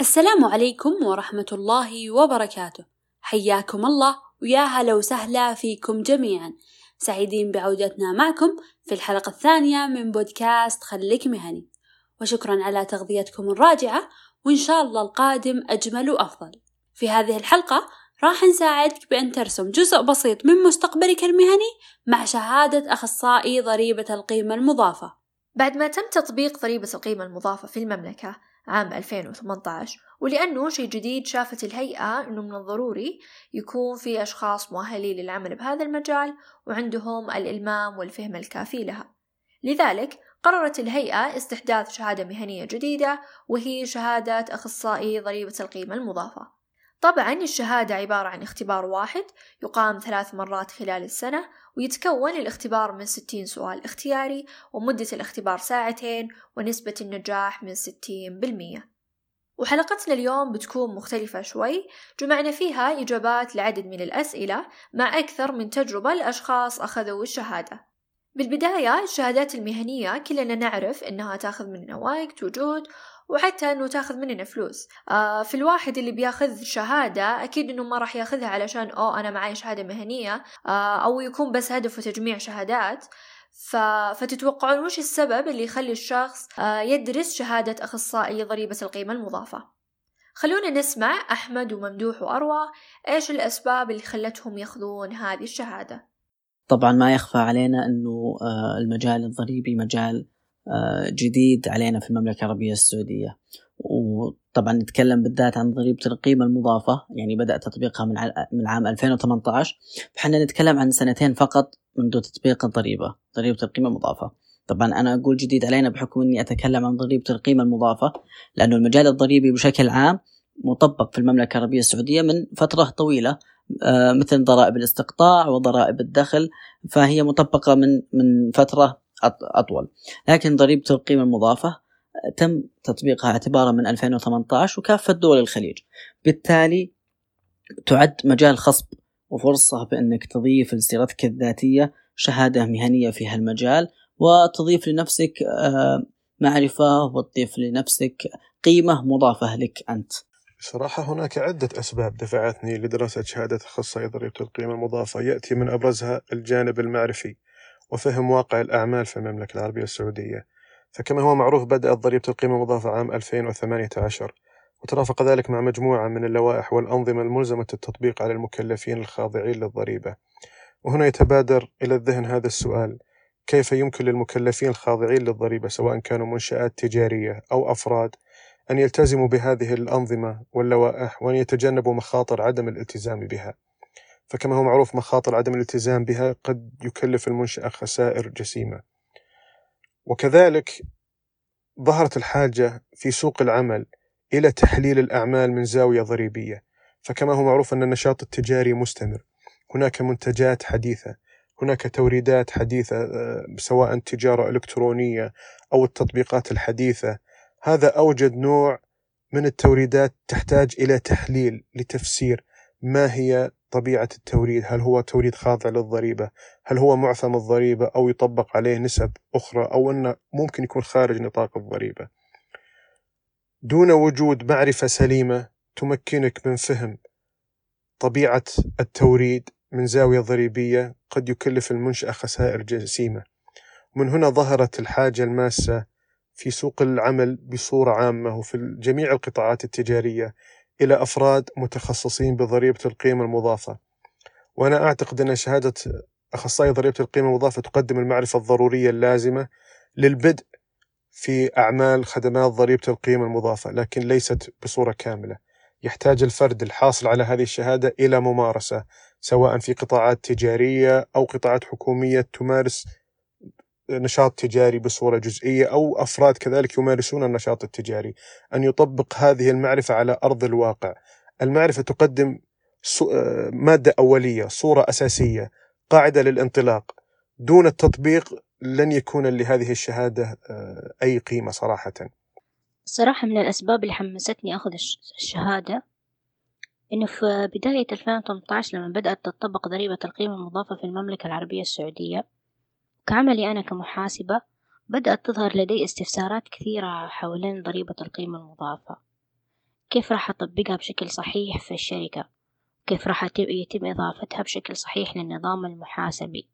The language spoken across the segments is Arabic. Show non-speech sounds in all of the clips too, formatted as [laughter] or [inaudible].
السلام عليكم ورحمة الله وبركاته. حياكم الله ويا هلا وسهلا فيكم جميعا. سعيدين بعودتنا معكم في الحلقة الثانية من بودكاست خليك مهني. وشكرا على تغذيتكم الراجعة وإن شاء الله القادم أجمل وأفضل. في هذه الحلقة راح نساعدك بأن ترسم جزء بسيط من مستقبلك المهني مع شهادة أخصائي ضريبة القيمة المضافة. بعد ما تم تطبيق ضريبة القيمة المضافة في المملكة عام 2018 ولأنه شيء جديد شافت الهيئة أنه من الضروري يكون في أشخاص مؤهلين للعمل بهذا المجال وعندهم الإلمام والفهم الكافي لها. لذلك قررت الهيئة استحداث شهادة مهنية جديدة وهي شهادة أخصائي ضريبة القيمة المضافة. طبعا الشهادة عبارة عن اختبار واحد يقام ثلاث مرات خلال السنة ويتكون الاختبار من 60 سؤال اختياري ومدة الاختبار ساعتين ونسبة النجاح من 60% وحلقتنا اليوم بتكون مختلفة شوي. جمعنا فيها إجابات لعدد من الأسئلة مع أكثر من تجربة لأشخاص أخذوا الشهادة. بالبداية الشهادات المهنية كلنا نعرف إنها تأخذ مننا وقت وجهد وحتى إنه تاخذ مننا فلوس. آه في الواحد اللي بياخذ شهادة أكيد إنه ما راح ياخذها علشان أو أنا معي شهادة مهنية. آه أو يكون بس هدفه تجميع شهادات. ف... فتتوقعون وش السبب اللي يخلي الشخص آه يدرس شهادة أخصائي ضريبة القيمة المضافة؟ خلونا نسمع أحمد وممدوح وأروى إيش الأسباب اللي خلتهم ياخذون هذه الشهادة. طبعا ما يخفى علينا أنه آه، المجال الضريبي مجال جديد علينا في المملكة العربية السعودية. وطبعا نتكلم بالذات عن ضريبة القيمة المضافة يعني بدأ تطبيقها من من عام 2018 فحنا نتكلم عن سنتين فقط منذ تطبيق الضريبة ضريبة القيمة المضافة. طبعا أنا أقول جديد علينا بحكم أني أتكلم عن ضريبة القيمة المضافة لأنه المجال الضريبي بشكل عام مطبق في المملكة العربية السعودية من فترة طويلة. آه، مثل ضرائب الاستقطاع وضرائب الدخل فهي مطبقة من من فترة أطول. لكن ضريبة القيمة المضافة تم تطبيقها اعتبارا من 2018 وكافة دول الخليج. بالتالي تعد مجال خصب وفرصة بأنك تضيف لسيرتك الذاتية شهادة مهنية في هالمجال وتضيف لنفسك آه، معرفة وتضيف لنفسك قيمة مضافة لك أنت. صراحة هناك عدة أسباب دفعتني لدراسة شهادة أخصائي ضريبة القيمة المضافة. يأتي من أبرزها الجانب المعرفي. وفهم واقع الأعمال في المملكة العربية السعودية. فكما هو معروف بدأت ضريبة القيمة المضافة عام 2018 وترافق ذلك مع مجموعة من اللوائح والأنظمة الملزمة التطبيق على المكلفين الخاضعين للضريبة. وهنا يتبادر إلى الذهن هذا السؤال. كيف يمكن للمكلفين الخاضعين للضريبة سواء كانوا منشآت تجارية أو أفراد أن يلتزموا بهذه الأنظمة واللوائح وأن يتجنبوا مخاطر عدم الالتزام بها؟ فكما هو معروف مخاطر عدم الالتزام بها قد يكلف المنشأة خسائر جسيمة. وكذلك ظهرت الحاجة في سوق العمل إلى تحليل الأعمال من زاوية ضريبية. فكما هو معروف أن النشاط التجاري مستمر. هناك منتجات حديثة هناك توريدات حديثة آه، سواء تجارة إلكترونية أو التطبيقات الحديثة. هذا أوجد نوع من التوريدات تحتاج إلى تحليل لتفسير ما هي طبيعة التوريد هل هو توريد خاضع للضريبة؟ هل هو معفم الضريبة أو يطبق عليه نسب أخرى أو أنه ممكن يكون خارج نطاق الضريبة؟ دون وجود معرفة سليمة تمكنك من فهم طبيعة التوريد من زاوية ضريبية قد يكلف المنشأة خسائر جسيمة. من هنا ظهرت الحاجة الماسة في سوق العمل بصورة عامة وفي جميع القطاعات التجارية إلى أفراد متخصصين بضريبة القيمة المضافة. وأنا أعتقد أن شهادة أخصائي ضريبة القيمة المضافة تقدم المعرفة الضرورية اللازمة للبدء في أعمال خدمات ضريبة القيمة المضافة لكن ليست بصورة كاملة. يحتاج الفرد الحاصل على هذه الشهادة إلى ممارسة سواء في قطاعات تجارية أو قطاعات حكومية تمارس نشاط تجاري بصورة جزئية أو أفراد كذلك يمارسون النشاط التجاري. أن يطبق هذه المعرفة على أرض الواقع. المعرفة تقدم مادة أولية صورة أساسية قاعدة للانطلاق. دون التطبيق لن يكون لهذه الشهادة آه، أي قيمة صراحة. صراحة من الأسباب اللي حمستني أخذ الشهادة إنه في بداية 2018 لما بدأت تطبق ضريبة القيمة المضافة في المملكة العربية السعودية كعملي أنا كمحاسبة بدأت تظهر لدي استفسارات كثيرة حوالين ضريبة القيمة المضافة. كيف راح أطبقها بشكل صحيح في الشركة؟ كيف راح يتم إضافتها بشكل صحيح للنظام المحاسبي؟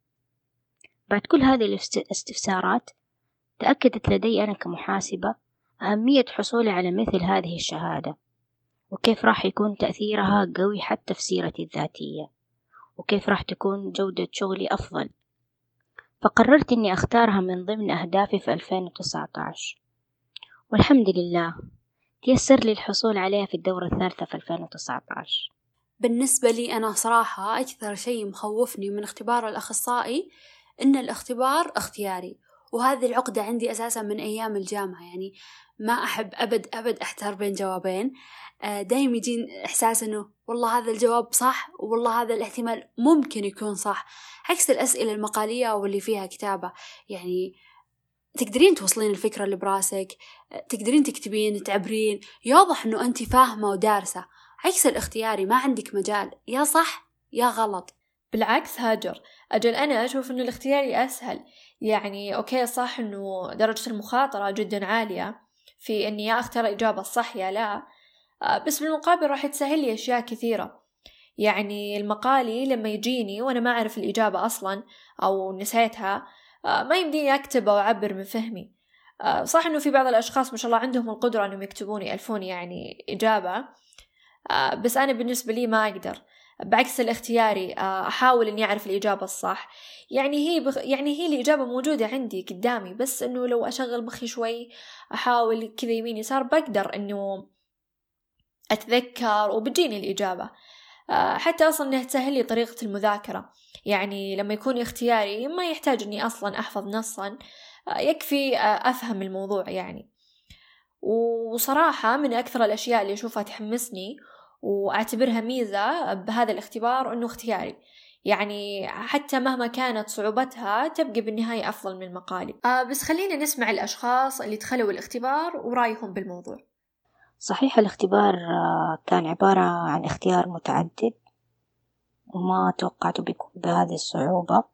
بعد كل هذه الاستفسارات تأكدت لدي أنا كمحاسبة أهمية حصولي على مثل هذه الشهادة. وكيف راح يكون تأثيرها قوي حتى في سيرتي الذاتية؟ وكيف راح تكون جودة شغلي أفضل؟ فقررت إني أختارها من ضمن أهدافي في 2019 والحمد لله تيسر لي الحصول عليها في الدورة الثالثة في 2019 بالنسبة لي أنا صراحة أكثر شيء مخوفني من اختبار الأخصائي إن الاختبار اختياري وهذه العقدة عندي أساسا من أيام الجامعة يعني ما أحب أبد أبد أحتار بين جوابين. آه، دايم يجين إحساس إنه والله هذا الجواب صح والله هذا الاحتمال ممكن يكون صح. عكس الأسئلة المقالية أو اللي فيها كتابة يعني تقدرين توصلين الفكرة اللي براسك تقدرين تكتبين تعبرين يوضح إنه أنت فاهمة ودارسة. عكس الاختياري ما عندك مجال يا صح يا غلط. بالعكس هاجر. أجل أنا أشوف إنه الاختياري أسهل. يعني أوكي صح إنه درجة المخاطرة جدا عالية في إني يا أختار الإجابة الصح يا لا. آه، بس بالمقابل راح تسهل لي أشياء كثيرة. يعني المقالي لما يجيني وأنا ما أعرف الإجابة أصلا أو نسيتها آه، ما يمديني أكتب أو أعبر من فهمي. آه، صح إنه في بعض الأشخاص ما شاء الله عندهم القدرة إنهم يكتبون يألفون يعني إجابة. بس أنا بالنسبة لي ما أقدر. بعكس الاختياري أحاول إني أعرف الإجابة الصح. يعني هي بخ... يعني هي الإجابة موجودة عندي قدامي بس إنه لو أشغل مخي شوي أحاول كذا يمين يسار بقدر إنه أتذكر وبتجيني الإجابة. آه، حتى أصلا إنها تسهل لي طريقة المذاكرة. يعني لما يكون اختياري ما يحتاج إني أصلا أحفظ نصا آه، يكفي آه، أفهم الموضوع يعني. وصراحة من أكثر الأشياء اللي أشوفها تحمسني وأعتبرها ميزة بهذا الاختبار إنه اختياري. يعني حتى مهما كانت صعوبتها تبقى بالنهاية أفضل من المقالي. آه بس خلينا نسمع الأشخاص اللي دخلوا الاختبار ورأيهم بالموضوع. صحيح الاختبار آه، كان عبارة عن اختيار متعدد وما توقعته بيكون بهذه الصعوبة.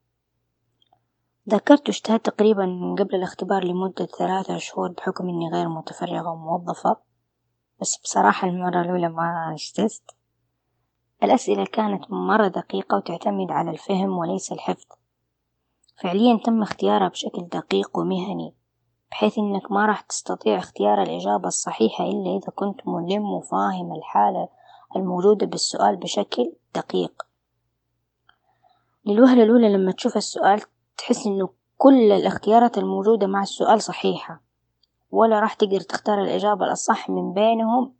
ذكرت واجتهدت تقريبا قبل الاختبار لمدة ثلاثة شهور بحكم إني غير متفرغة وموظفة. بس بصراحة المرة الأولى ما اجتزت الأسئلة كانت مرة دقيقة وتعتمد على الفهم وليس الحفظ. فعليا تم اختيارها بشكل دقيق ومهني بحيث إنك ما راح تستطيع اختيار الإجابة الصحيحة إلا إذا كنت ملم وفاهم الحالة الموجودة بالسؤال بشكل دقيق. للوهلة الأولى لما تشوف السؤال تحس إنه كل الاختيارات الموجودة مع السؤال صحيحة. ولا راح تقدر تختار الإجابة الأصح من بينهم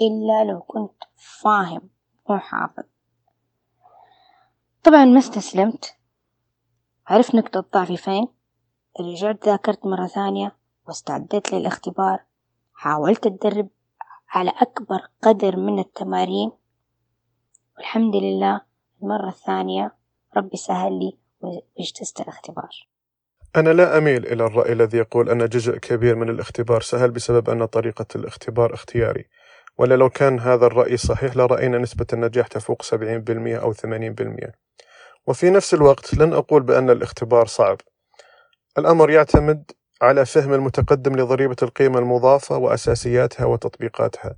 إلا لو كنت فاهم وحافظ. طبعا ما استسلمت. عرفت نقطة ضعفي فين. رجعت ذاكرت مرة ثانية واستعديت للاختبار. حاولت أتدرب على أكبر قدر من التمارين. والحمد لله المرة الثانية ربي سهل لي واجتزت الاختبار. أنا لا أميل إلى الرأي الذي يقول أن جزء كبير من الاختبار سهل بسبب أن طريقة الاختبار اختياري. ولا لو كان هذا الرأي صحيح لرأينا نسبة النجاح تفوق 70% أو 80% وفي نفس الوقت لن أقول بأن الاختبار صعب. الأمر يعتمد على فهم المتقدم لضريبة القيمة المضافة وأساسياتها وتطبيقاتها.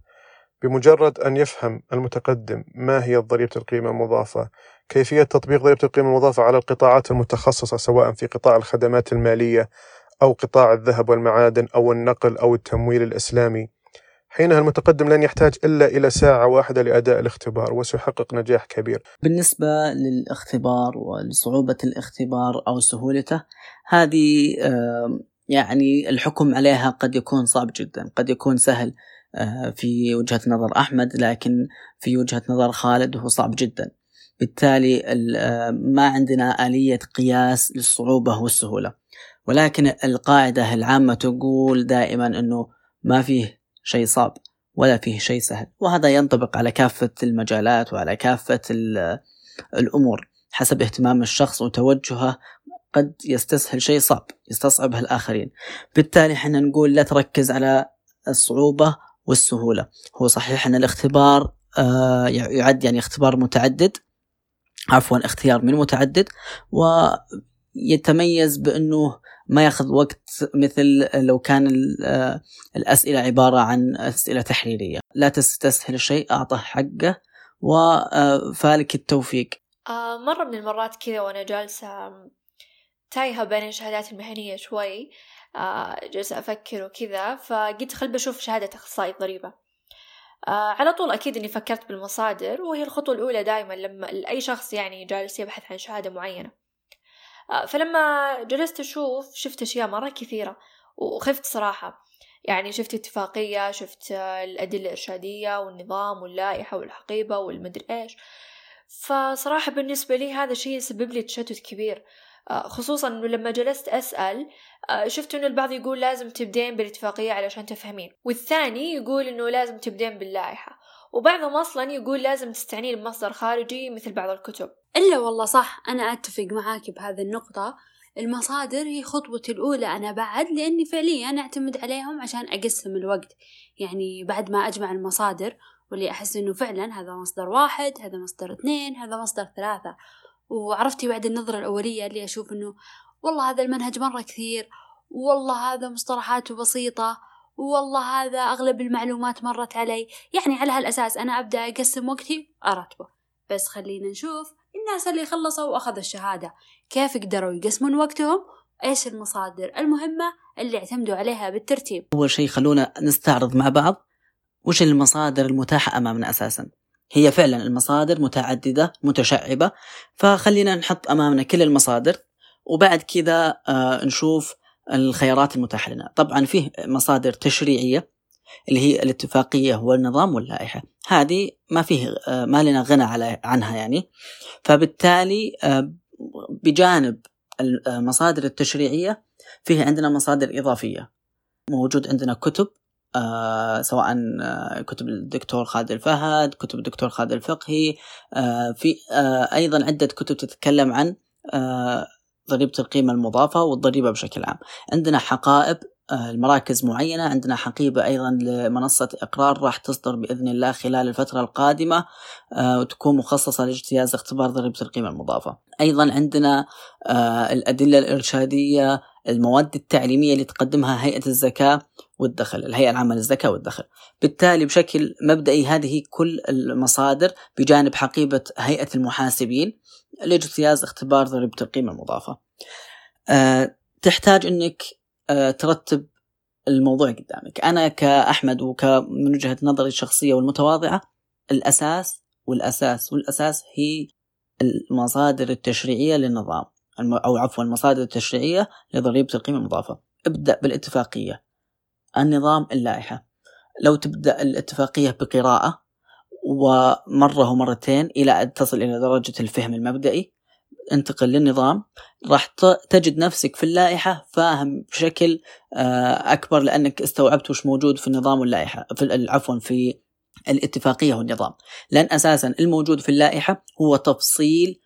بمجرد أن يفهم المتقدم ما هي ضريبة القيمة المضافة كيفية تطبيق ضريبة القيمة المضافة على القطاعات المتخصصة سواء في قطاع الخدمات المالية أو قطاع الذهب والمعادن أو النقل أو التمويل الإسلامي. حينها المتقدم لن يحتاج إلا إلى ساعة واحدة لأداء الاختبار وسيحقق نجاح كبير. بالنسبة للاختبار ولصعوبة الاختبار أو سهولته هذه يعني الحكم عليها قد يكون صعب جدا قد يكون سهل آه، في وجهة نظر أحمد لكن في وجهة نظر خالد هو صعب جدا. بالتالي آه، ما عندنا آلية قياس للصعوبة والسهولة. ولكن القاعدة العامة تقول دائما أنه ما فيه شيء صعب ولا فيه شيء سهل. وهذا ينطبق على كافة المجالات وعلى كافة الأمور. حسب اهتمام الشخص وتوجهه قد يستسهل شيء صعب يستصعبه الآخرين. بالتالي إحنا نقول لا تركز على الصعوبة والسهولة. هو صحيح أن الاختبار آه، يعد يعني اختبار متعدد عفوا اختيار من متعدد ويتميز بأنه ما يأخذ وقت مثل لو كان الأسئلة عبارة عن أسئلة تحريرية. لا تستسهل الشيء أعطه حقه وفالك التوفيق. آه مرة من المرات كذا وأنا جالسة تايهة بين الشهادات المهنية شوي آه جالسة أفكر وكذا فقلت خل بشوف شهادة أخصائي ضريبة على طول أكيد إني فكرت بالمصادر وهي الخطوة الأولى دائما لما أي شخص يعني جالس يبحث عن شهادة معينة. آه فلما جلست أشوف شفت أشياء مرة كثيرة وخفت صراحة. يعني شفت اتفاقية شفت الأدلة الإرشادية والنظام واللائحة والحقيبة والمدري إيش. فصراحة بالنسبة لي هذا الشيء يسبب لي تشتت كبير. آه، خصوصا انه لما جلست أسأل آه، شفت إنه البعض يقول لازم تبدين بالاتفاقية علشان تفهمين والثاني يقول إنه لازم تبدين باللائحة وبعضهم أصلا يقول لازم تستعنين بمصدر خارجي مثل بعض الكتب. إلا والله صح أنا أتفق معاك بهذه النقطة. المصادر هي خطوتي الأولى أنا بعد لأني فعليا أعتمد عليهم عشان أقسم الوقت. يعني بعد ما أجمع المصادر واللي أحس إنه فعلا هذا مصدر واحد هذا مصدر اثنين هذا مصدر ثلاثة. وعرفتي بعد النظرة الأولية اللي أشوف إنه والله هذا المنهج مرة كثير والله هذا مصطلحاته بسيطة والله هذا أغلب المعلومات مرت علي. يعني على هالأساس أنا أبدأ أقسم وقتي أرتبه. بس خلينا نشوف الناس اللي خلصوا وأخذوا الشهادة. كيف قدروا يقسمون وقتهم؟ إيش المصادر المهمة اللي اعتمدوا عليها بالترتيب؟ أول شيء خلونا نستعرض مع بعض وش المصادر المتاحة أمامنا أساسا. هي فعلا المصادر متعددة متشعبة فخلينا نحط أمامنا كل المصادر وبعد كذا آه نشوف الخيارات المتاحة لنا. طبعا فيه مصادر تشريعية اللي هي الاتفاقية والنظام واللائحة. هذه ما فيه آه ما لنا غنى على عنها يعني. فبالتالي آه بجانب المصادر التشريعية فيه عندنا مصادر إضافية. موجود عندنا كتب آه سواء آه كتب الدكتور خالد الفهد كتب الدكتور خالد الفقهي آه في آه أيضا عدة كتب تتكلم عن آه ضريبة القيمة المضافة والضريبة بشكل عام. عندنا حقائب آه، المراكز معينة عندنا حقيبة أيضا لمنصة إقرار راح تصدر بإذن الله خلال الفترة القادمة آه، وتكون مخصصة لاجتياز اختبار ضريبة القيمة المضافة. أيضا عندنا آه، الأدلة الإرشادية المواد التعليمية اللي تقدمها هيئة الزكاة والدخل الهيئة العامة للزكاة والدخل. بالتالي بشكل مبدئي هذه كل المصادر بجانب حقيبة هيئة المحاسبين لاجتياز اختبار ضريبة القيمة المضافة. تحتاج أنك آه، ترتب الموضوع قدامك. أنا كأحمد ومن وجهة نظري الشخصية والمتواضعة الأساس والأساس والأساس هي المصادر التشريعية للنظام أو عفوا المصادر التشريعية لضريبة القيمة المضافة. ابدأ بالاتفاقية. النظام اللائحة. لو تبدأ الاتفاقية بقراءة ومرة ومرتين إلى أن تصل إلى درجة الفهم المبدئي انتقل للنظام. راح تجد نفسك في اللائحة فاهم بشكل آه، أكبر لأنك استوعبت وش موجود في النظام واللائحة في عفوا في الاتفاقية والنظام. لأن أساسا الموجود في اللائحة هو تفصيل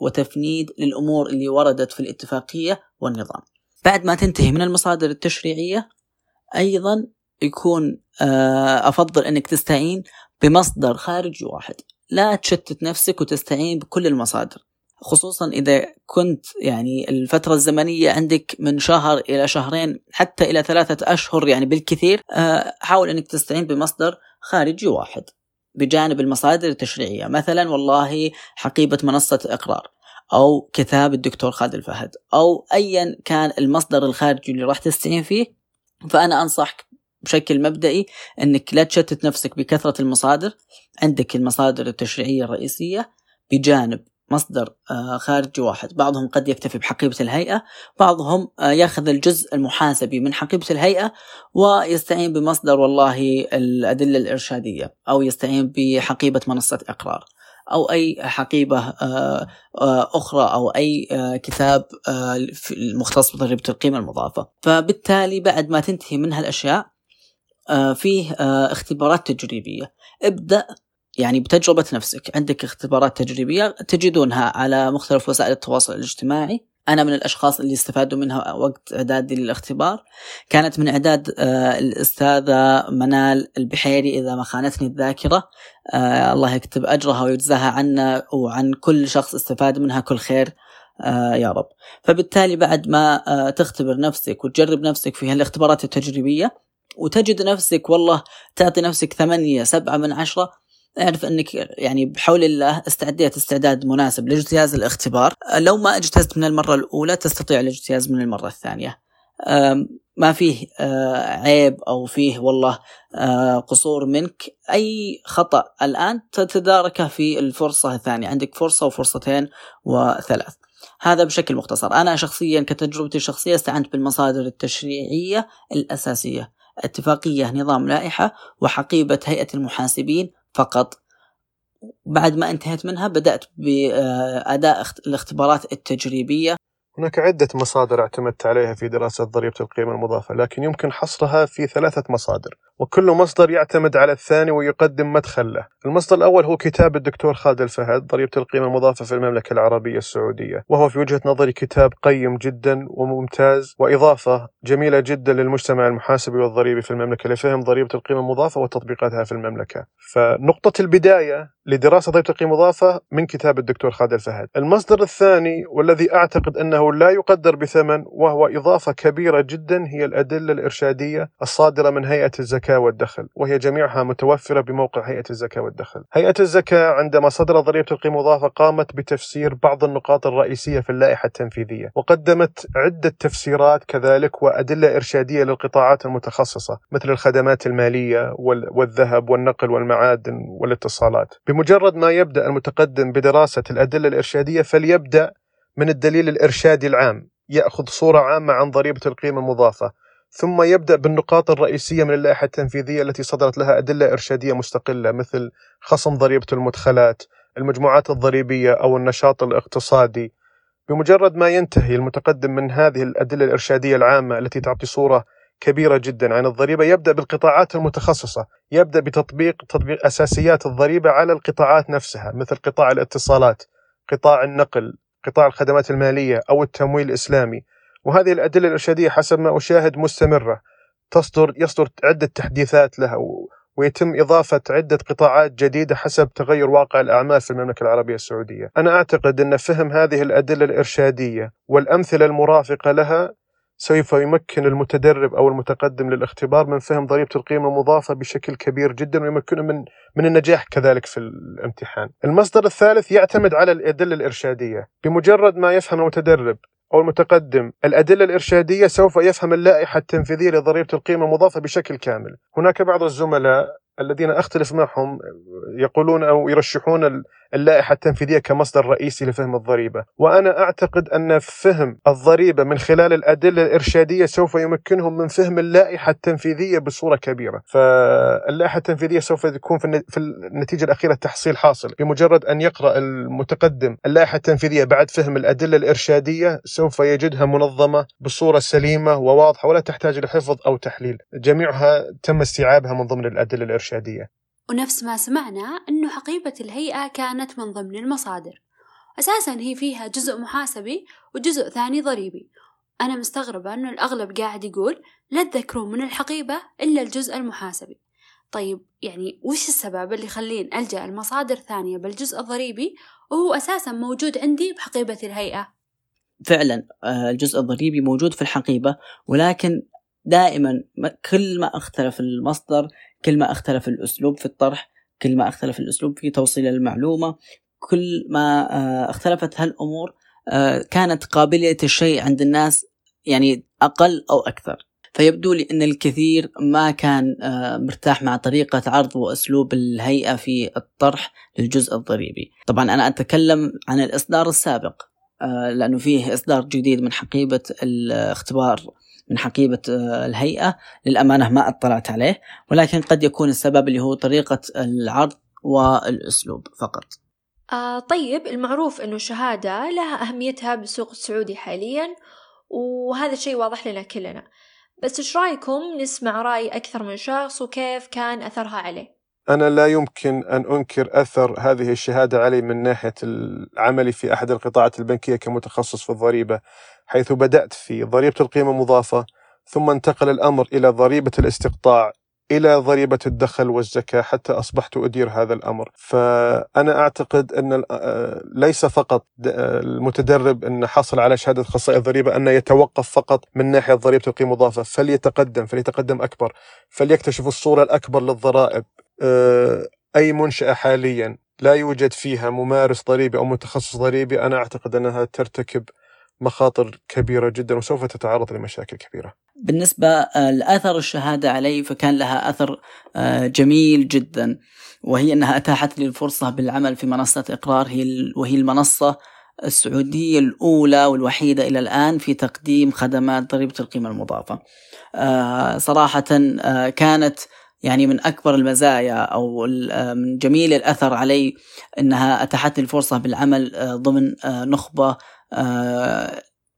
وتفنيد للأمور اللي وردت في الاتفاقية والنظام. بعد ما تنتهي من المصادر التشريعية أيضا يكون آه، أفضل أنك تستعين بمصدر خارجي واحد. لا تشتت نفسك وتستعين بكل المصادر. خصوصا إذا كنت يعني الفترة الزمنية عندك من شهر إلى شهرين حتى إلى ثلاثة أشهر يعني بالكثير آه، حاول إنك تستعين بمصدر خارجي واحد بجانب المصادر التشريعية. مثلا والله حقيبة منصة إقرار أو كتاب الدكتور خالد الفهد أو ايا كان المصدر الخارجي اللي راح تستعين فيه فأنا أنصحك بشكل مبدئي إنك لا تشتت نفسك بكثرة المصادر. عندك المصادر التشريعية الرئيسية بجانب مصدر آه، خارجي واحد. بعضهم قد يكتفي بحقيبة الهيئة بعضهم آه، ياخذ الجزء المحاسبي من حقيبة الهيئة ويستعين بمصدر والله الأدلة الإرشادية أو يستعين بحقيبة منصة إقرار. أو أي حقيبة آه، أخرى أو أي كتاب مختص بضريبة القيمة المضافة. فبالتالي بعد ما تنتهي من هالأشياء فيه اختبارات تجريبية. ابدأ يعني بتجربة نفسك. عندك اختبارات تجريبية تجدونها على مختلف وسائل التواصل الاجتماعي. أنا من الأشخاص اللي استفادوا منها وقت إعدادي للاختبار. كانت من إعداد آه، الأستاذة منال البحيري إذا ما خانتني الذاكرة. آه، الله يكتب أجرها ويجزاها عنا وعن كل شخص استفاد منها كل خير آه يا رب. فبالتالي بعد ما تختبر نفسك وتجرب نفسك في هالاختبارات التجريبية وتجد نفسك والله تعطي نفسك ثمانية سبعة من عشرة أعرف إنك يعني بحول الله استعديت استعداد مناسب لاجتياز الاختبار. لو ما اجتزت من المرة الأولى تستطيع الاجتياز من المرة الثانية. ما فيه عيب أو فيه والله قصور منك. أي خطأ الآن تتداركه في الفرصة الثانية. عندك فرصة وفرصتين وثلاث. هذا بشكل مختصر. أنا شخصيا كتجربتي الشخصية استعنت بالمصادر التشريعية الأساسية. اتفاقية نظام لائحة وحقيبة هيئة المحاسبين فقط. بعد ما انتهيت منها بدأت بأداء الاختبارات التجريبية. هناك عدة مصادر اعتمدت عليها في دراسة ضريبة القيمة المضافة لكن يمكن حصرها في ثلاثة مصادر وكل مصدر يعتمد على الثاني ويقدم مدخل له. المصدر الأول هو كتاب الدكتور خالد الفهد ضريبة القيمة المضافة في المملكة العربية السعودية وهو في وجهة نظري كتاب قيم جدا وممتاز وإضافة جميلة جدا للمجتمع المحاسبي والضريبي في المملكة لفهم ضريبة القيمة المضافة وتطبيقاتها في المملكة. فنقطة البداية لدراسة ضريبة القيمة المضافة من كتاب الدكتور خالد الفهد. المصدر الثاني والذي أعتقد أنه لا يقدر بثمن وهو إضافة كبيرة جدا هي الأدلة الإرشادية الصادرة من هيئة الزكاة والدخل وهي جميعها متوفرة بموقع هيئة الزكاة والدخل. هيئة الزكاة عندما صدر ضريبة القيمة المضافة قامت بتفسير بعض النقاط الرئيسية في اللائحة التنفيذية وقدمت عدة تفسيرات كذلك وأدلة إرشادية للقطاعات المتخصصة مثل الخدمات المالية والذهب والنقل والمعادن والاتصالات. بمجرد ما يبدأ المتقدم بدراسة الأدلة الإرشادية فليبدأ من الدليل الإرشادي العام يأخذ صورة عامة عن ضريبة القيمة المضافة ثم يبدأ بالنقاط الرئيسية من اللائحة التنفيذية التي صدرت لها أدلة إرشادية مستقلة مثل خصم ضريبة المدخلات المجموعات الضريبية أو النشاط الاقتصادي. بمجرد ما ينتهي المتقدم من هذه الأدلة الإرشادية العامة التي تعطي صورة كبيرة جدا عن الضريبة يبدأ بالقطاعات المتخصصة يبدأ بتطبيق تطبيق أساسيات الضريبة على القطاعات نفسها مثل قطاع الاتصالات قطاع النقل قطاع الخدمات المالية أو التمويل الإسلامي. وهذه الأدلة الإرشادية حسب ما أشاهد مستمرة. تصدر يصدر عدة تحديثات لها ويتم إضافة عدة قطاعات جديدة حسب تغير واقع الأعمال في المملكة العربية السعودية. أنا أعتقد أن فهم هذه الأدلة الإرشادية والأمثلة المرافقة لها سوف يمكن المتدرب أو المتقدم للاختبار من فهم ضريبة القيمة المضافة بشكل كبير جدا ويمكنه من من النجاح كذلك في الامتحان. المصدر الثالث يعتمد على الأدلة الإرشادية، بمجرد ما يفهم المتدرب أو المتقدم الأدلة الإرشادية سوف يفهم اللائحة التنفيذية لضريبة القيمة المضافة بشكل كامل هناك بعض الزملاء الذين أختلف معهم يقولون أو يرشحون اللائحة التنفيذية كمصدر رئيسي لفهم الضريبة. وأنا أعتقد أن فهم الضريبة من خلال الأدلة الإرشادية سوف يمكنهم من فهم اللائحة التنفيذية بصورة كبيرة. فاللائحة التنفيذية سوف تكون في النتيجة الأخيرة تحصيل حاصل. بمجرد أن يقرأ المتقدم اللائحة التنفيذية بعد فهم الأدلة الإرشادية سوف يجدها منظمة بصورة سليمة وواضحة ولا تحتاج لحفظ أو تحليل. جميعها تم استيعابها من ضمن الأدلة الإرشادية. ونفس ما سمعنا أنه حقيبة الهيئة كانت من ضمن المصادر. أساسا هي فيها جزء محاسبي وجزء ثاني ضريبي. أنا مستغربة أنه الأغلب قاعد يقول لا تذكرون من الحقيبة إلا الجزء المحاسبي. طيب يعني وش السبب اللي يخلين ألجأ المصادر ثانية بالجزء الضريبي وهو أساسا موجود عندي بحقيبة الهيئة؟ فعلا الجزء الضريبي موجود في الحقيبة ولكن دائما كل ما اختلف المصدر كل ما اختلف الأسلوب في الطرح كل ما اختلف الأسلوب في توصيل المعلومة كل ما اختلفت هالأمور كانت قابلية الشيء عند الناس يعني أقل أو أكثر. فيبدو لي أن الكثير ما كان مرتاح مع طريقة عرض وأسلوب الهيئة في الطرح للجزء الضريبي. طبعا أنا أتكلم عن الإصدار السابق لأنه فيه إصدار جديد من حقيبة الاختبار من حقيبة الهيئة للأمانة ما اطلعت عليه ولكن قد يكون السبب اللي هو طريقة العرض والأسلوب فقط. آه طيب المعروف أنه الشهادة لها أهميتها بالسوق السعودي حاليا وهذا الشيء واضح لنا كلنا. بس إيش رأيكم نسمع رأي أكثر من شخص وكيف كان أثرها عليه؟ أنا لا يمكن أن أنكر أثر هذه الشهادة علي من ناحية عملي في أحد القطاعات البنكية كمتخصص في الضريبة. حيث بدأت في ضريبة القيمة المضافة ثم انتقل الأمر إلى ضريبة الاستقطاع إلى ضريبة الدخل والزكاة حتى أصبحت أدير هذا الأمر. فأنا أعتقد أن آه، ليس فقط آه، المتدرب أن حصل على شهادة أخصائي الضريبة أن يتوقف فقط من ناحية ضريبة القيمة المضافة فليتقدم فليتقدم أكبر فليكتشف الصورة الأكبر للضرائب. آه، أي منشأة حاليا لا يوجد فيها ممارس ضريبي أو متخصص ضريبي أنا أعتقد أنها ترتكب مخاطر كبيرة جدا وسوف تتعرض لمشاكل كبيرة. بالنسبة آه، لأثر الشهادة علي فكان لها أثر آه، جميل جدا. وهي أنها أتاحت لي الفرصة بالعمل في منصة إقرار هي وهي المنصة السعودية الأولى والوحيدة إلى الآن في تقديم خدمات ضريبة القيمة المضافة. آه، صراحة كانت يعني من أكبر المزايا أو من جميل الأثر علي أنها أتاحت لي الفرصة بالعمل ضمن نخبة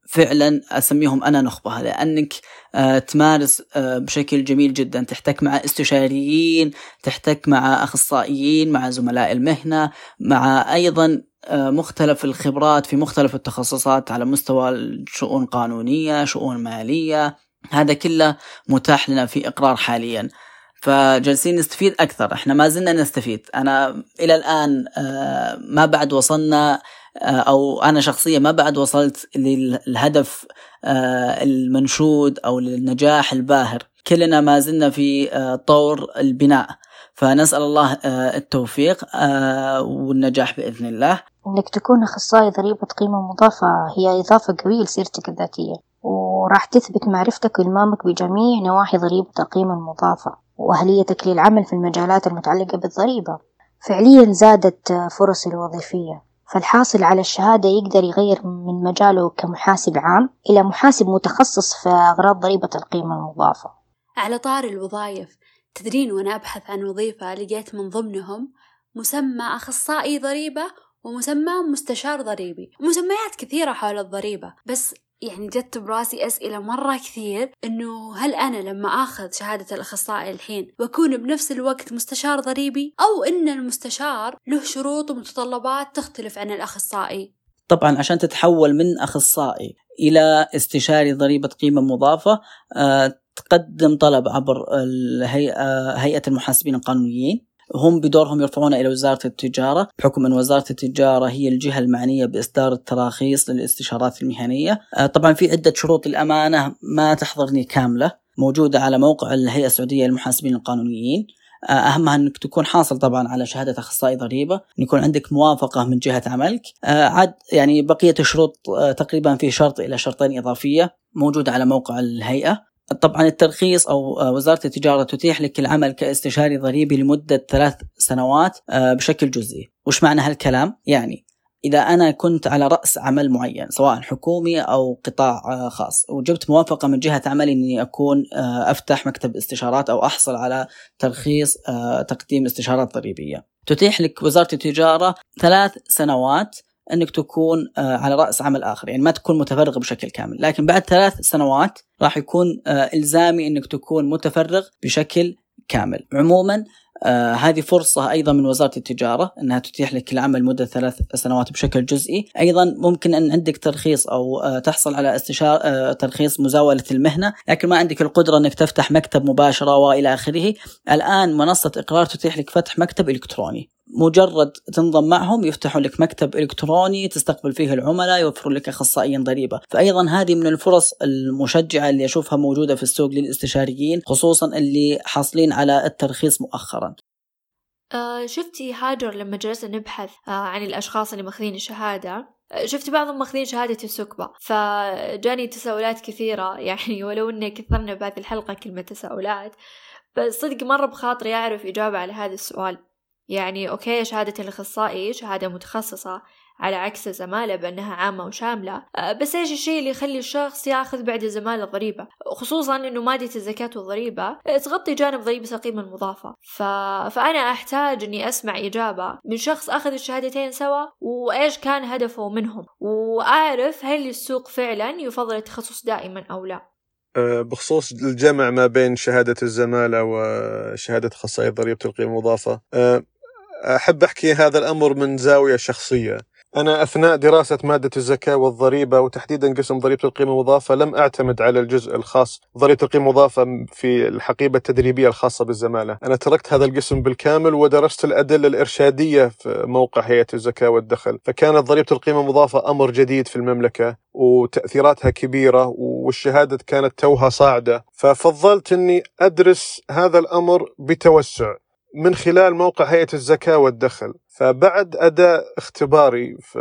فعلا أسميهم أنا نخبة لأنك آه، تمارس آه، بشكل جميل جدا. تحتك مع استشاريين تحتك مع أخصائيين مع زملاء المهنة مع أيضا آه، مختلف الخبرات في مختلف التخصصات على مستوى الشؤون قانونية شؤون مالية. هذا كله متاح لنا في إقرار حاليا. فجالسين نستفيد أكثر. إحنا ما زلنا نستفيد. أنا إلى الآن ما بعد وصلنا آه، أو أنا شخصيا ما بعد وصلت للهدف آه، المنشود أو للنجاح الباهر. كلنا ما زلنا في آه، طور البناء. فنسأل الله التوفيق والنجاح بإذن الله. إنك تكون أخصائي ضريبة قيمة مضافة هي إضافة قوية لسيرتك الذاتية. وراح تثبت معرفتك وإلمامك بجميع نواحي ضريبة القيمة المضافة وأهليتك للعمل في المجالات المتعلقة بالضريبة. فعليا زادت فرصي الوظيفية. فالحاصل على الشهادة يقدر يغير من مجاله كمحاسب عام إلى محاسب متخصص في أغراض ضريبة القيمة المضافة. على طار الوظائف تدرين وأنا أبحث عن وظيفة لقيت من ضمنهم مسمى أخصائي ضريبة ومسمى مستشار ضريبي مسميات كثيرة حول الضريبة بس يعني جت براسي أسئلة مرة كثير إنه هل أنا لما آخذ شهادة الأخصائي الحين بكون بنفس الوقت مستشار ضريبي؟ أو إن المستشار له شروط ومتطلبات تختلف عن الأخصائي. طبعا عشان تتحول من أخصائي إلى استشاري ضريبة قيمة مضافة آه، تقدم طلب عبر الهيئة هيئة المحاسبين القانونيين. هم بدورهم يرفعون إلى وزارة التجارة بحكم أن وزارة التجارة هي الجهة المعنية بإصدار التراخيص للاستشارات المهنية. آه، طبعا في عدة شروط الأمانة ما تحضرني كاملة موجودة على موقع الهيئة السعودية للمحاسبين القانونيين. آه، أهمها أنك تكون حاصل طبعا على شهادة أخصائي ضريبة أن يكون عندك موافقة من جهة عملك. آه، عاد يعني بقية الشروط تقريبا في شرط إلى شرطين إضافية موجودة على موقع الهيئة. طبعا الترخيص أو آه، وزارة التجارة تتيح لك العمل كاستشاري ضريبي لمدة ثلاث سنوات آه، بشكل جزئي، وش معنى هالكلام؟ يعني إذا أنا كنت على رأس عمل معين سواء حكومي أو قطاع آه، خاص وجبت موافقة من جهة عملي إني أكون أفتح مكتب استشارات أو أحصل على ترخيص تقديم استشارات ضريبية. تتيح لك وزارة التجارة ثلاث سنوات إنك تكون آه، على رأس عمل آخر يعني ما تكون متفرغ بشكل كامل. لكن بعد ثلاث سنوات راح يكون آه، إلزامي إنك تكون متفرغ بشكل كامل. عموما آه هذه فرصة أيضا من وزارة التجارة أنها تتيح لك العمل مدة ثلاث سنوات بشكل جزئي. أيضا ممكن أن عندك ترخيص أو آه تحصل على استشار آه ترخيص مزاولة المهنة لكن ما عندك القدرة أنك تفتح مكتب مباشرة وإلى آخره. الآن منصة إقرار تتيح لك فتح مكتب إلكتروني. مجرد تنضم معهم يفتحوا لك مكتب إلكتروني تستقبل فيه العملاء يوفروا لك أخصائيين ضريبة، فايضا هذه من الفرص المشجعة اللي أشوفها موجودة في السوق للاستشاريين خصوصا اللي حاصلين على الترخيص مؤخرا. آه شفتي هاجر لما جلسنا نبحث آه عن الأشخاص اللي ماخذين الشهادة؟ آه، شفت بعضهم ماخذين شهادة السكبة. فجاني تساؤلات كثيرة [laughs] يعني ولو إن كثرنا بهذه الحلقة كلمة تساؤلات بس صدق مرة بخاطري أعرف إجابة على هذا السؤال. يعني أوكي شهادة الأخصائي شهادة متخصصة على عكس الزمالة بأنها عامة وشاملة. أه، بس إيش الشيء اللي يخلي الشخص ياخذ بعد الزمالة ضريبة خصوصا أنه مادة الزكاة والضريبة أه، تغطي جانب ضريبة القيمة المضافة. ف... فأنا أحتاج أني أسمع إجابة من شخص أخذ الشهادتين سوا وإيش كان هدفه منهم؟ وأعرف هل السوق فعلا يفضل التخصص دائما أو لا. أه، بخصوص الجمع ما بين شهادة الزمالة وشهادة أخصائي ضريبة القيمة المضافة. أحب أحكي هذا الأمر من زاوية شخصية. أنا أثناء دراسة مادة الزكاة والضريبة وتحديدا قسم ضريبة القيمة المضافة لم أعتمد على الجزء الخاص. ضريبة القيمة المضافة في الحقيبة التدريبية الخاصة بالزمالة. أنا تركت هذا القسم بالكامل ودرست الأدلة الإرشادية في موقع هيئة الزكاة والدخل. فكانت ضريبة القيمة المضافة أمر جديد في المملكة وتأثيراتها كبيرة والشهادة كانت توها صاعدة. ففضلت أني أدرس هذا الأمر بتوسع. من خلال موقع هيئة الزكاة والدخل. فبعد أداء اختباري في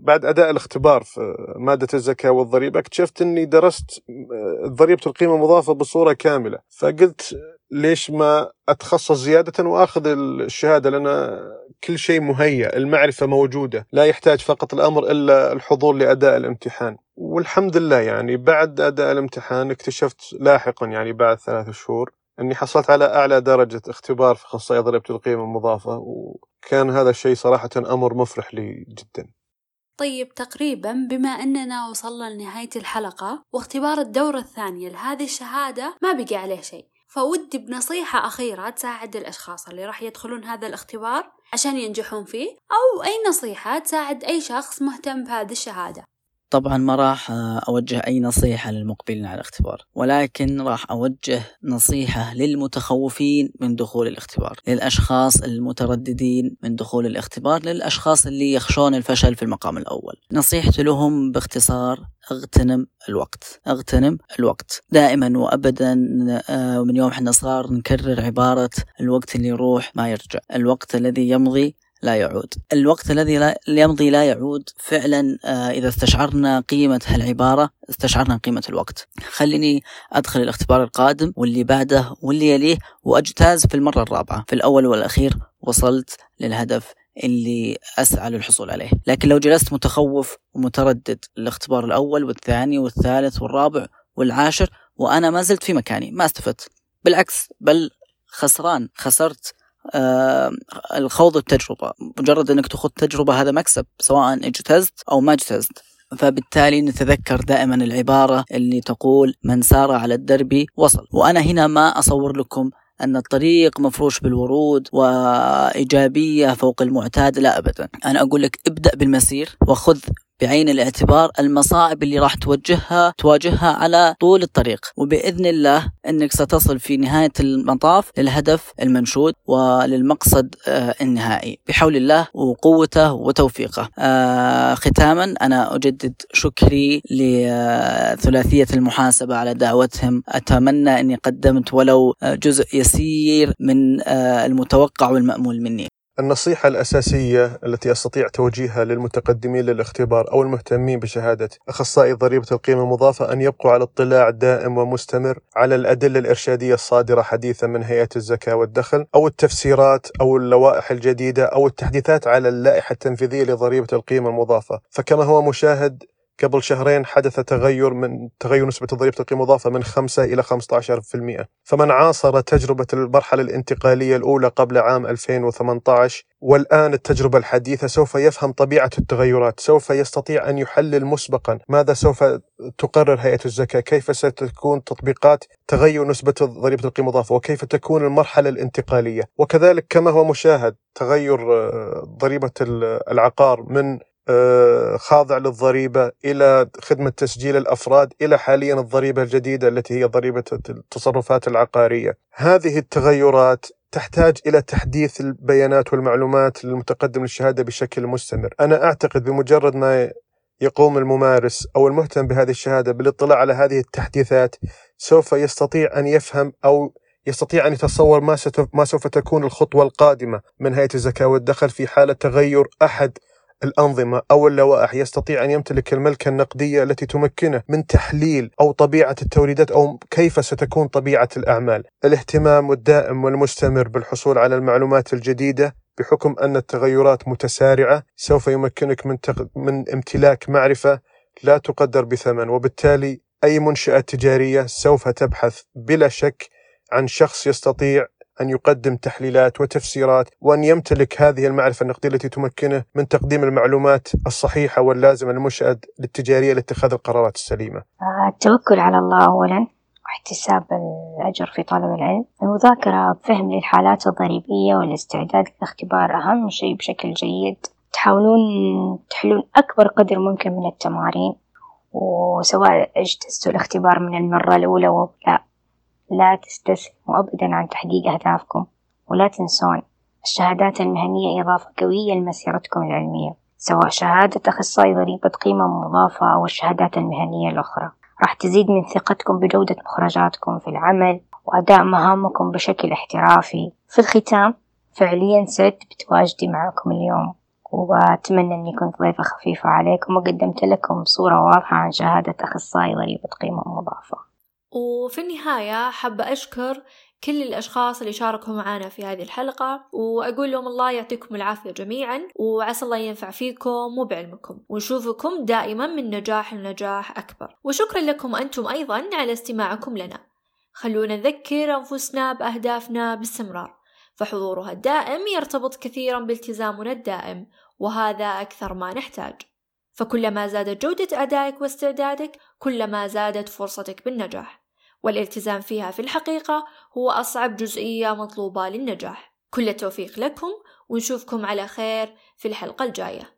بعد أداء الاختبار في مادة الزكاة والضريبة اكتشفت أني درست ضريبة القيمة المضافة بصورة كاملة. فقلت ليش ما أتخصص زيادة وأخذ الشهادة؟ لأن كل شيء مهيأ المعرفة موجودة. لا يحتاج فقط الأمر إلا الحضور لأداء الامتحان. والحمد لله يعني بعد أداء الامتحان اكتشفت لاحقا يعني بعد ثلاث شهور أني حصلت على أعلى درجة اختبار في أخصائي ضريبه القيمه المضافة وكان هذا الشيء صراحة أمر مفرح لي جدا. طيب تقريبا بما أننا وصلنا لنهاية الحلقة واختبار الدورة الثانية لهذه الشهادة ما بقي عليه شيء فودي بنصيحة أخيرة تساعد الأشخاص اللي راح يدخلون هذا الاختبار عشان ينجحون فيه أو أي نصيحة تساعد أي شخص مهتم بهذه الشهادة طبعا ما راح أوجه أي نصيحة للمقبلين على الاختبار ولكن راح أوجه نصيحة للمتخوفين من دخول الاختبار للأشخاص المترددين من دخول الاختبار للأشخاص اللي يخشون الفشل في المقام الأول. نصيحتي لهم باختصار اغتنم الوقت اغتنم الوقت. دائما وابدا من يوم إحنا صغار نكرر عبارة الوقت اللي يروح ما يرجع الوقت الذي يمضي لا يعود. الوقت الذي لا يمضي لا يعود فعلا إذا استشعرنا قيمة هالعبارة استشعرنا قيمة الوقت. خليني أدخل الاختبار القادم واللي بعده واللي يليه وأجتاز في المرة الرابعة. في الأول والأخير وصلت للهدف اللي أسعى للحصول عليه. لكن لو جلست متخوف ومتردد الاختبار الأول والثاني والثالث والرابع والعاشر وأنا ما زلت في مكاني ما استفدت. بالعكس بل خسران خسرت آه الخوض التجربة مجرد أنك تخوض تجربة هذا مكسب سواء اجتزت أو ما اجتزت. فبالتالي نتذكر دائما العبارة اللي تقول من سار على الدرب وصل وأنا هنا ما أصور لكم أن الطريق مفروش بالورود وإيجابية فوق المعتاد لا أبدا. أنا أقول لك ابدأ بالمسير وخذ بعين الاعتبار المصاعب اللي راح توجهها تواجهها على طول الطريق. وبإذن الله أنك ستصل في نهاية المطاف للهدف المنشود وللمقصد آه النهائي. بحول الله وقوته وتوفيقه. آه ختاما أنا أجدد شكري لثلاثية المحاسبة على دعوتهم. أتمنى أني قدمت ولو جزء يسير من آه المتوقع والمأمول مني. النصيحة الأساسية التي أستطيع توجيهها للمتقدمين للاختبار أو المهتمين بشهادة أخصائي ضريبة القيمة المضافة أن يبقوا على اطلاع دائم ومستمر على الأدلة الإرشادية الصادرة حديثا من هيئة الزكاة والدخل أو التفسيرات أو اللوائح الجديدة أو التحديثات على اللائحة التنفيذية لضريبة القيمة المضافة. فكما هو مشاهد قبل شهرين حدث تغير من تغير نسبة ضريبة القيمة المضافة من 5 إلى 15% فمن عاصر تجربة المرحلة الانتقالية الأولى قبل عام 2018 والآن التجربة الحديثة سوف يفهم طبيعة التغيرات سوف يستطيع أن يحلل مسبقا. ماذا سوف تقرر هيئة الزكاة؟ كيف ستكون تطبيقات تغير نسبة ضريبة القيمة المضافة وكيف تكون المرحلة الانتقالية؟ وكذلك كما هو مشاهد تغير ضريبة العقار من خاضع للضريبة إلى خدمة تسجيل الأفراد إلى حاليا الضريبة الجديدة التي هي ضريبة التصرفات العقارية. هذه التغيرات تحتاج إلى تحديث البيانات والمعلومات للمتقدم للشهادة بشكل مستمر. أنا أعتقد بمجرد ما يقوم الممارس أو المهتم بهذه الشهادة بالاطلاع على هذه التحديثات سوف يستطيع أن يفهم أو يستطيع أن يتصور ما, ما سوف تكون الخطوة القادمة من هيئة الزكاة والدخل في حالة تغير أحد الأنظمة أو اللوائح يستطيع أن يمتلك الملكة النقدية التي تمكنه من تحليل أو طبيعة التوريدات أو كيف ستكون طبيعة الأعمال. الاهتمام الدائم والمستمر بالحصول على المعلومات الجديدة بحكم أن التغيرات متسارعة سوف يمكنك من, تق... من امتلاك معرفة لا تقدر بثمن وبالتالي أي منشأة تجارية سوف تبحث بلا شك عن شخص يستطيع أن يقدم تحليلات وتفسيرات وأن يمتلك هذه المعرفة النقدية التي تمكنه من تقديم المعلومات الصحيحة واللازمة للمنشأة التجارية لاتخاذ القرارات السليمة. التوكل على الله أولا واحتساب الأجر في طلب العلم. المذاكرة بفهم للحالات الضريبية والاستعداد للاختبار أهم شيء بشكل جيد. تحاولون تحلون أكبر قدر ممكن من التمارين وسواء اجتزتوا الاختبار من المرة الأولى أو لا. لا تستسلموا. أبدا عن تحقيق أهدافكم. ولا تنسون الشهادات المهنية إضافة قوية لمسيرتكم العلمية سواء شهادة أخصائي ضريبة قيمة مضافة أو الشهادات المهنية الأخرى. راح تزيد من ثقتكم بجودة مخرجاتكم في العمل وأداء مهامكم بشكل احترافي. في الختام فعليا سعدت بتواجدي معكم اليوم وأتمنى أني كنت ضيفة خفيفة عليكم وقدمت لكم صورة واضحة عن شهادة أخصائي ضريبة قيمة مضافة. وفي النهاية حابة أشكر كل الأشخاص اللي شاركوا معنا في هذه الحلقة وأقول لهم الله يعطيكم العافية جميعا وعسى الله ينفع فيكم وبعلمكم ونشوفكم دائما من نجاح لنجاح أكبر. وشكرا لكم أنتم أيضا على استماعكم لنا. خلونا نذكر أنفسنا بأهدافنا باستمرار. فحضورها الدائم يرتبط كثيرا بالتزامنا الدائم وهذا أكثر ما نحتاج. فكلما زادت جودة أدائك واستعدادك كلما زادت فرصتك بالنجاح. والالتزام فيها في الحقيقة هو أصعب جزئية مطلوبة للنجاح. كل التوفيق لكم ونشوفكم على خير في الحلقة الجاية.